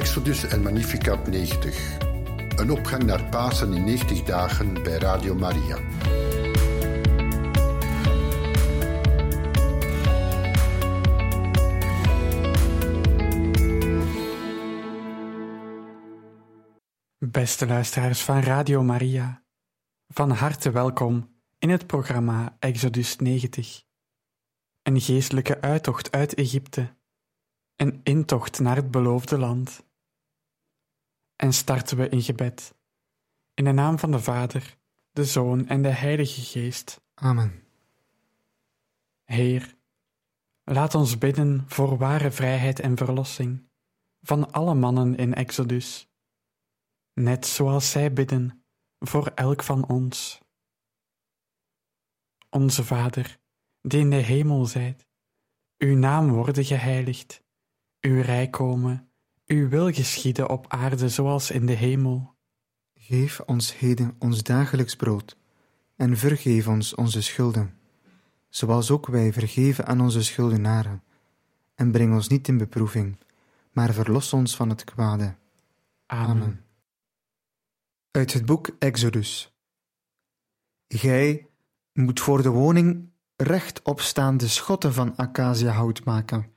Exodus en Magnificat 90. Een opgang naar Pasen in 90 dagen bij Radio Maria. Beste luisteraars van Radio Maria, van harte welkom in het programma Exodus 90. Een geestelijke uittocht uit Egypte, een intocht naar het beloofde land. En starten we in gebed. In de naam van de Vader, de Zoon en de Heilige Geest. Amen. Heer, laat ons bidden voor ware vrijheid en verlossing van alle mannen in Exodus net zoals zij bidden voor elk van ons. Onze Vader, die in de hemel zijt, uw naam worden geheiligd, uw rijk komen, uw wil geschieden op aarde zoals in de hemel. Geef ons heden ons dagelijks brood, en vergeef ons onze schulden, zoals ook wij vergeven aan onze schuldenaren. En breng ons niet in beproeving, maar verlos ons van het kwade. Amen. Amen. Uit het boek Exodus. Gij moet voor de woning rechtopstaande schotten van acaciahout maken.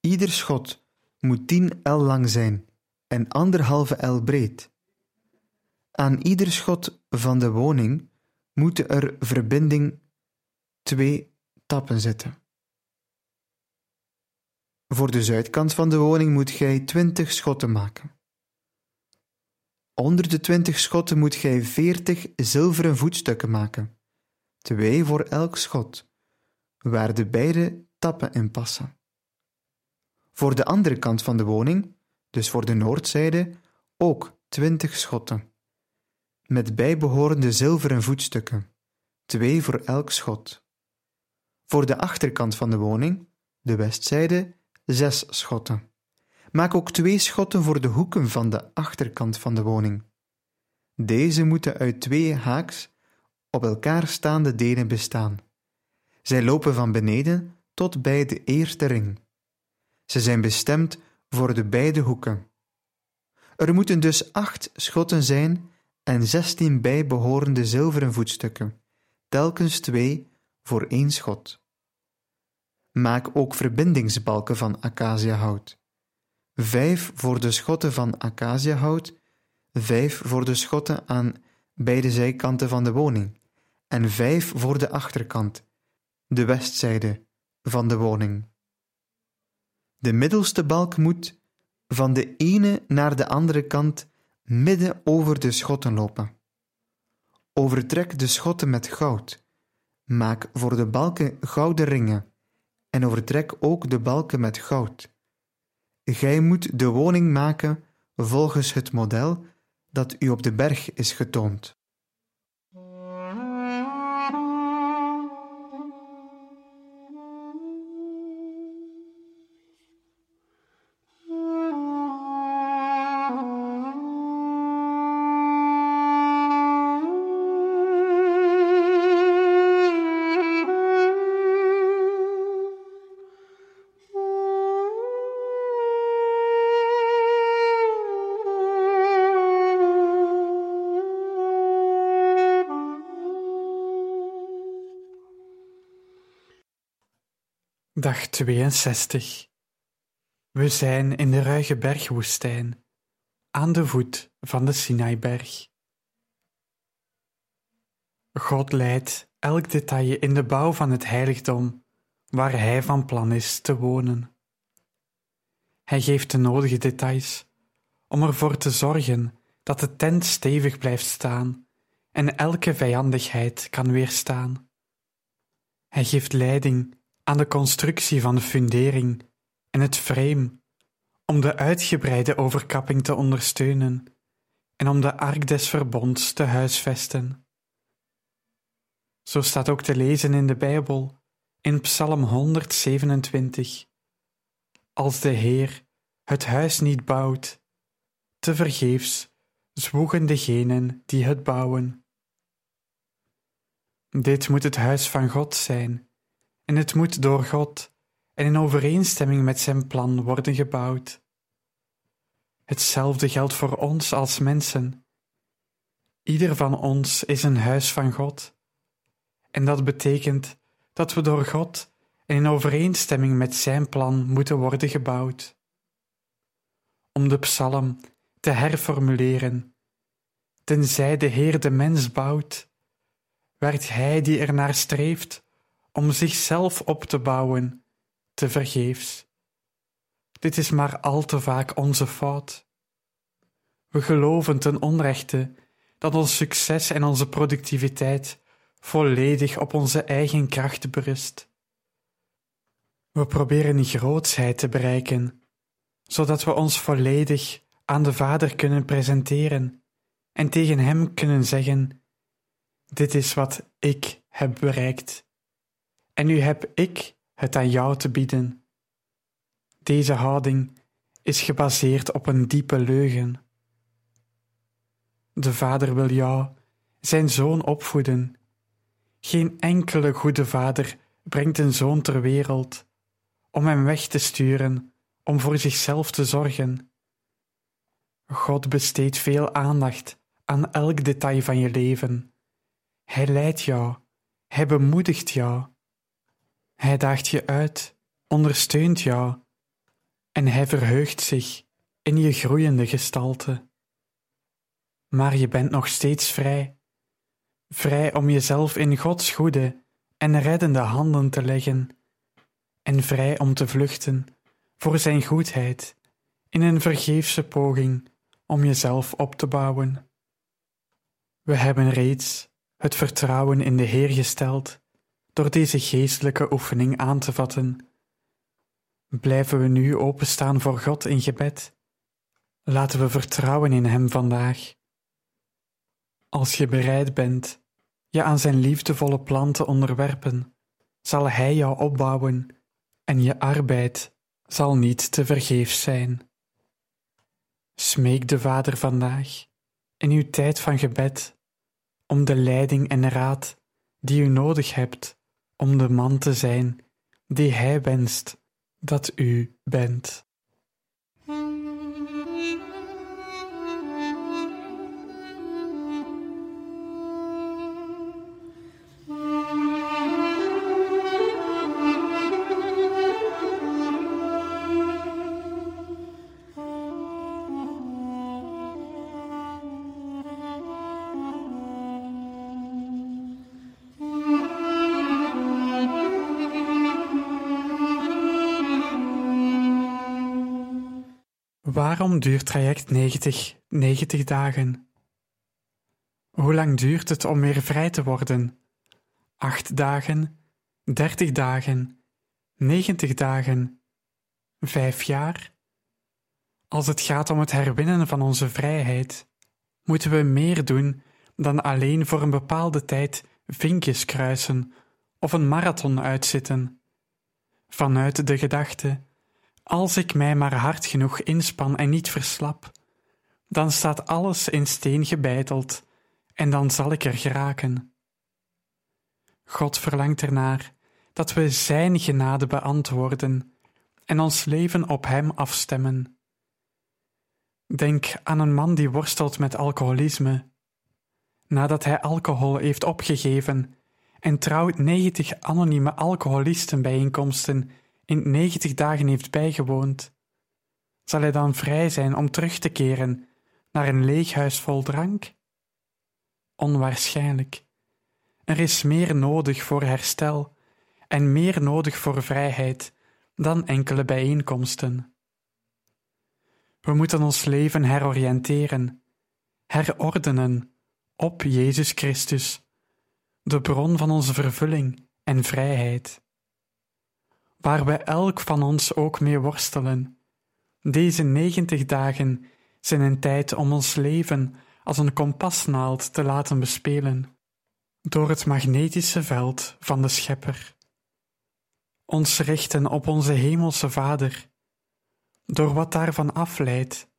Ieder schot moet tien el lang zijn en anderhalve el breed. Aan ieder schot van de woning moeten er verbinding twee tappen zitten. Voor de zuidkant van de woning moet gij twintig schotten maken. Onder de twintig schotten moet gij veertig zilveren voetstukken maken, twee voor elk schot, waar de beide tappen in passen. Voor de andere kant van de woning, dus voor de noordzijde, ook twintig schotten, met bijbehorende zilveren voetstukken, twee voor elk schot. Voor de achterkant van de woning, de westzijde, zes schotten Maak ook twee schotten voor de hoeken van de achterkant van de woning. Deze moeten uit twee haaks op elkaar staande delen bestaan. Zij lopen van beneden tot bij de eerste ring. Ze zijn bestemd voor de beide hoeken. Er moeten dus acht schotten zijn en zestien bijbehorende zilveren voetstukken, telkens twee voor één schot. Maak ook verbindingsbalken van acaciahout vijf voor de schotten van acaciahout, vijf voor de schotten aan beide zijkanten van de woning en vijf voor de achterkant, de westzijde van de woning. De middelste balk moet van de ene naar de andere kant midden over de schotten lopen. Overtrek de schotten met goud. Maak voor de balken gouden ringen en overtrek ook de balken met goud. Gij moet de woning maken volgens het model dat u op de berg is getoond. Dag 62. We zijn in de ruige bergwoestijn, aan de voet van de Sinaiberg. God leidt elk detail in de bouw van het heiligdom waar Hij van plan is te wonen. Hij geeft de nodige details om ervoor te zorgen dat de tent stevig blijft staan en elke vijandigheid kan weerstaan. Hij geeft leiding aan de constructie van de fundering en het frame om de uitgebreide overkapping te ondersteunen en om de ark des verbonds te huisvesten. Zo staat ook te lezen in de Bijbel in Psalm 127. Als de Heer het huis niet bouwt, te vergeefs zwoegen degenen die het bouwen. Dit moet het huis van God zijn en het moet door God en in overeenstemming met zijn plan worden gebouwd. Hetzelfde geldt voor ons als mensen. Ieder van ons is een huis van God. En dat betekent dat we door God en in overeenstemming met Zijn plan moeten worden gebouwd. Om de psalm te herformuleren, tenzij de Heer de mens bouwt, werkt Hij die ernaar streeft om zichzelf op te bouwen, te vergeefs. Dit is maar al te vaak onze fout. We geloven ten onrechte dat ons succes en onze productiviteit volledig op onze eigen kracht berust. We proberen grootsheid te bereiken, zodat we ons volledig aan de Vader kunnen presenteren en tegen Hem kunnen zeggen: Dit is wat ik heb bereikt, en nu heb ik het aan jou te bieden. Deze houding is gebaseerd op een diepe leugen. De Vader wil jou, zijn zoon, opvoeden. Geen enkele goede vader brengt een zoon ter wereld om hem weg te sturen, om voor zichzelf te zorgen. God besteedt veel aandacht aan elk detail van je leven. Hij leidt jou, hij bemoedigt jou. Hij daagt je uit, ondersteunt jou en hij verheugt zich in je groeiende gestalte. Maar je bent nog steeds vrij, vrij om jezelf in Gods goede en reddende handen te leggen, en vrij om te vluchten voor Zijn goedheid in een vergeefse poging om jezelf op te bouwen. We hebben reeds het vertrouwen in de Heer gesteld door deze geestelijke oefening aan te vatten. Blijven we nu openstaan voor God in gebed? Laten we vertrouwen in Hem vandaag. Als je bereid bent je aan Zijn liefdevolle plan te onderwerpen, zal Hij jou opbouwen en je arbeid zal niet te vergeefs zijn. Smeek de Vader vandaag, in uw tijd van gebed, om de leiding en raad die u nodig hebt om de man te zijn die Hij wenst dat u bent. Waarom duurt traject 90, 90 dagen? Hoe lang duurt het om weer vrij te worden? 8 dagen, 30 dagen, 90 dagen, 5 jaar? Als het gaat om het herwinnen van onze vrijheid, moeten we meer doen dan alleen voor een bepaalde tijd vinkjes kruisen of een marathon uitzitten. Vanuit de gedachte als ik mij maar hard genoeg inspan en niet verslap, dan staat alles in steen gebeiteld en dan zal ik er geraken. God verlangt ernaar dat we Zijn genade beantwoorden en ons leven op Hem afstemmen. Denk aan een man die worstelt met alcoholisme. Nadat hij alcohol heeft opgegeven en trouwt 90 anonieme alcoholistenbijeenkomsten in 90 dagen heeft bijgewoond, zal hij dan vrij zijn om terug te keren naar een leeg huis vol drank? Onwaarschijnlijk. Er is meer nodig voor herstel en meer nodig voor vrijheid dan enkele bijeenkomsten. We moeten ons leven heroriënteren, herordenen op Jezus Christus, de bron van onze vervulling en vrijheid waar we elk van ons ook mee worstelen. Deze negentig dagen zijn een tijd om ons leven als een kompasnaald te laten bespelen door het magnetische veld van de Schepper. Ons richten op onze Hemelse Vader, door wat daarvan afleidt,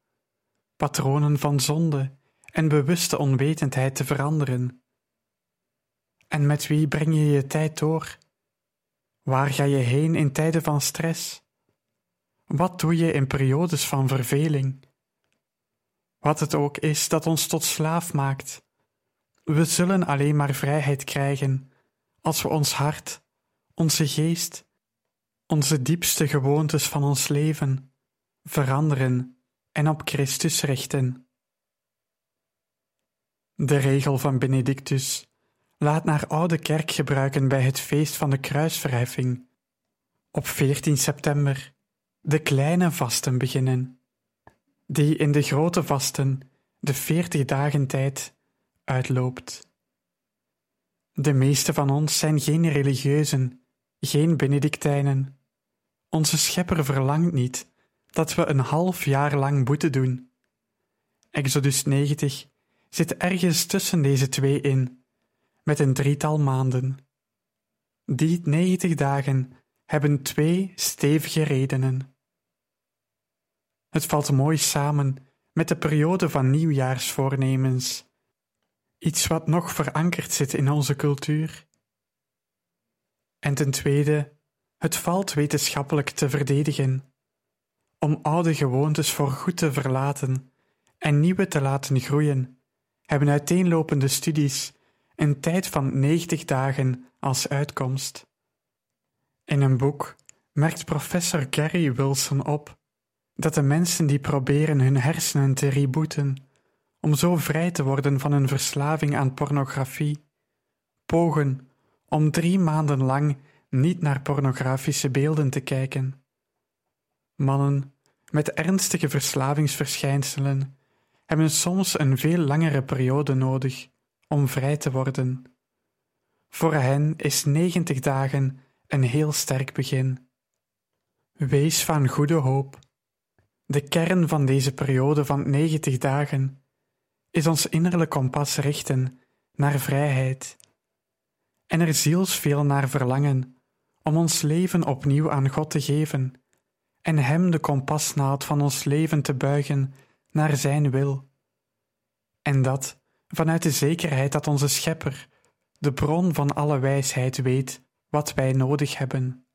patronen van zonde en bewuste onwetendheid te veranderen. En met wie breng je je tijd door? Waar ga je heen in tijden van stress? Wat doe je in periodes van verveling? wat het ook is dat ons tot slaaf maakt. We zullen alleen maar vrijheid krijgen als we ons hart, onze geest, onze diepste gewoontes van ons leven veranderen en op Christus richten. De regel van Benedictus laat naar oude kerk gebruiken bij het feest van de kruisverheffing op 14 september de kleine vasten beginnen, die in de grote vasten de veertig dagen tijd uitloopt. De meeste van ons zijn geen religieuzen, geen Benedictijnen. Onze schepper verlangt niet dat we een half jaar lang boete doen. Exodus 90 zit ergens tussen deze twee in, met een drietal maanden. Die 90 dagen hebben twee stevige redenen. Het valt mooi samen met de periode van nieuwjaarsvoornemens, iets wat nog verankerd zit in onze cultuur. En ten tweede, het valt wetenschappelijk te verdedigen, om oude gewoontes voor goed te verlaten en nieuwe te laten groeien, hebben uiteenlopende studies een tijd van 90 dagen als uitkomst. In een boek merkt professor Gary Wilson op dat de mensen die proberen hun hersenen te rebooten om zo vrij te worden van hun verslaving aan pornografie, pogen om drie maanden lang niet naar pornografische beelden te kijken. Mannen met ernstige verslavingsverschijnselen hebben soms een veel langere periode nodig om vrij te worden. Voor hen is 90 dagen een heel sterk begin. Wees van goede hoop. De kern van deze periode van 90 dagen is ons innerlijk kompas richten naar vrijheid en er zielsveel naar verlangen om ons leven opnieuw aan God te geven en Hem de kompasnaald van ons leven te buigen naar Zijn wil. En dat vanuit de zekerheid dat onze Schepper, de bron van alle wijsheid, weet wat wij nodig hebben.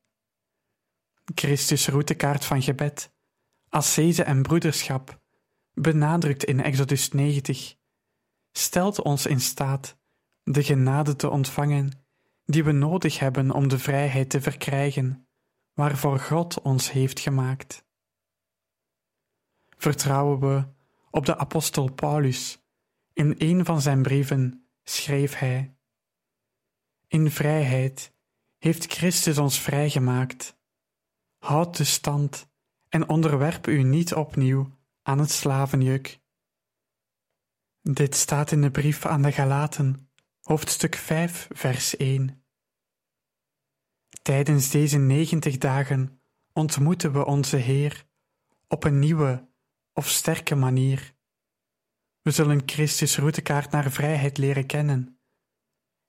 Christus routekaart van gebed, ascese en broederschap, benadrukt in Exodus 90, stelt ons in staat de genade te ontvangen die we nodig hebben om de vrijheid te verkrijgen, waarvoor God ons heeft gemaakt. Vertrouwen we op de apostel Paulus. In een van zijn brieven schreef hij: In vrijheid heeft Christus ons vrijgemaakt. Houd de stand en onderwerp u niet opnieuw aan het slavenjuk. Dit staat in de brief aan de Galaten, hoofdstuk 5, vers 1. Tijdens deze negentig dagen ontmoeten we onze Heer op een nieuwe of sterke manier. We zullen Christus routekaart naar vrijheid leren kennen.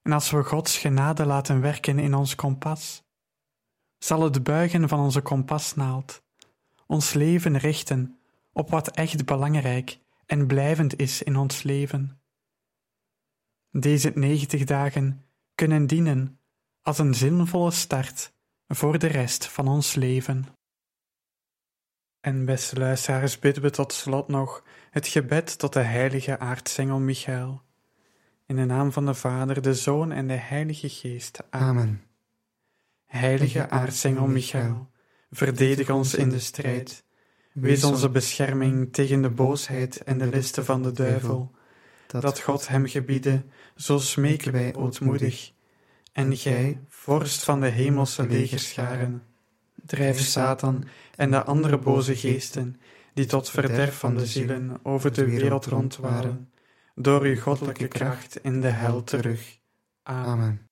En als we Gods genade laten werken in ons kompas, zal het buigen van onze kompasnaald ons leven richten op wat echt belangrijk en blijvend is in ons leven. Deze negentig dagen kunnen dienen als een zinvolle start voor de rest van ons leven. En beste luisteraars, bidden we tot slot nog het gebed tot de heilige aartsengel Michael. In de naam van de Vader, de Zoon en de Heilige Geest. Amen. Heilige aartsengel Michael, verdedig ons in de strijd. Wees onze bescherming tegen de boosheid en de listen van de duivel. Dat God hem gebiede, zo smeken wij ootmoedig. En gij, vorst van de hemelse legerscharen, drijf Satan en de andere boze geesten, die tot verderf van de zielen over de wereld rond waren, door uw goddelijke kracht in de hel terug. Amen.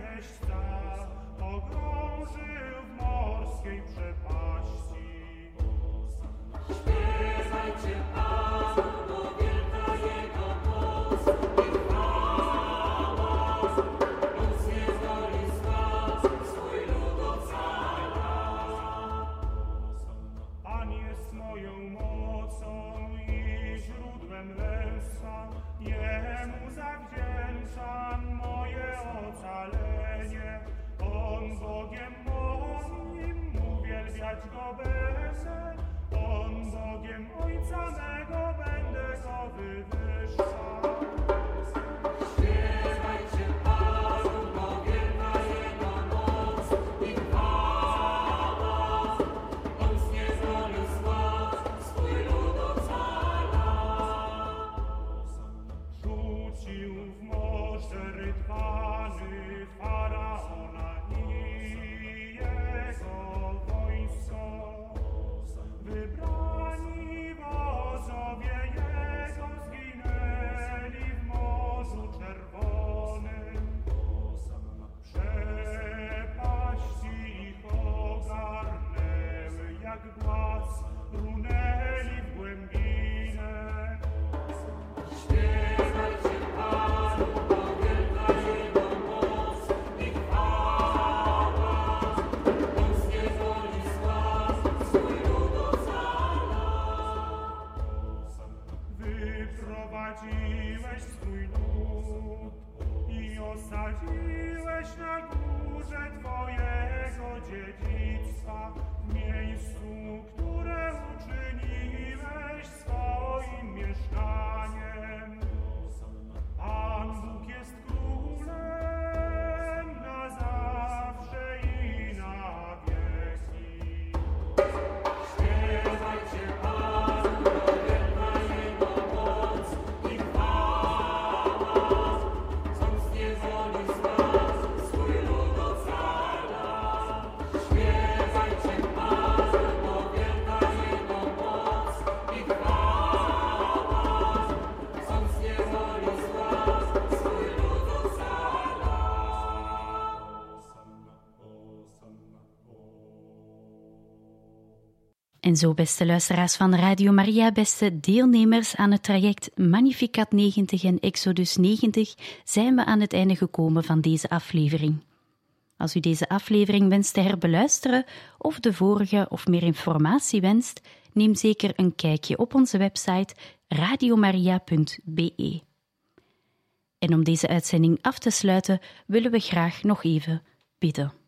prześca pogrążył w morskiej przepaści. Let's go back. dziedzica, w miejscu, które uczyniłeś swoim mieszkaniem. En zo, beste luisteraars van Radio Maria, beste deelnemers aan het traject Magnificat 90 en Exodus 90, zijn we aan het einde gekomen van deze aflevering. Als u deze aflevering wenst te herbeluisteren of de vorige of meer informatie wenst, neem zeker een kijkje op onze website radiomaria.be. En om deze uitzending af te sluiten, willen we graag nog even bidden.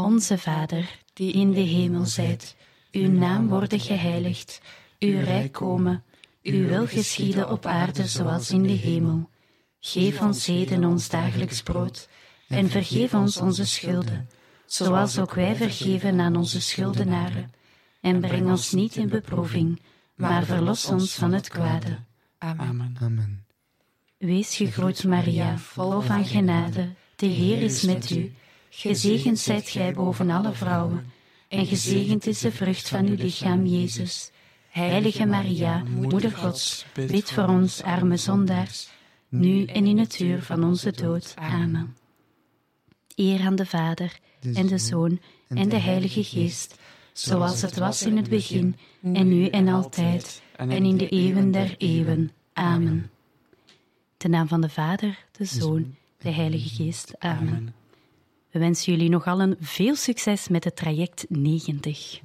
Onze Vader, die in de hemel zijt, uw naam worden geheiligd, uw rijk komen, uw wil geschieden op aarde zoals in de hemel. Geef ons heden ons dagelijks brood en vergeef ons onze schulden, zoals ook wij vergeven aan onze schuldenaren. En breng ons niet in beproeving, maar verlos ons van het kwade. Amen. Amen. Wees gegroet, Maria, vol van genade, de Heer is met u. Gezegend zijt gij boven alle vrouwen, en gezegend is de vrucht van uw lichaam, Jezus. Heilige Maria, Moeder Gods, bid voor ons arme zondaars, nu en in het uur van onze dood. Amen. Eer aan de Vader, en de Zoon, en de Heilige Geest, zoals het was in het begin, en nu en altijd, en in de eeuwen der eeuwen. Amen. De naam van de Vader, de Zoon, de Heilige Geest. Amen. We wensen jullie nog allen veel succes met het traject 90.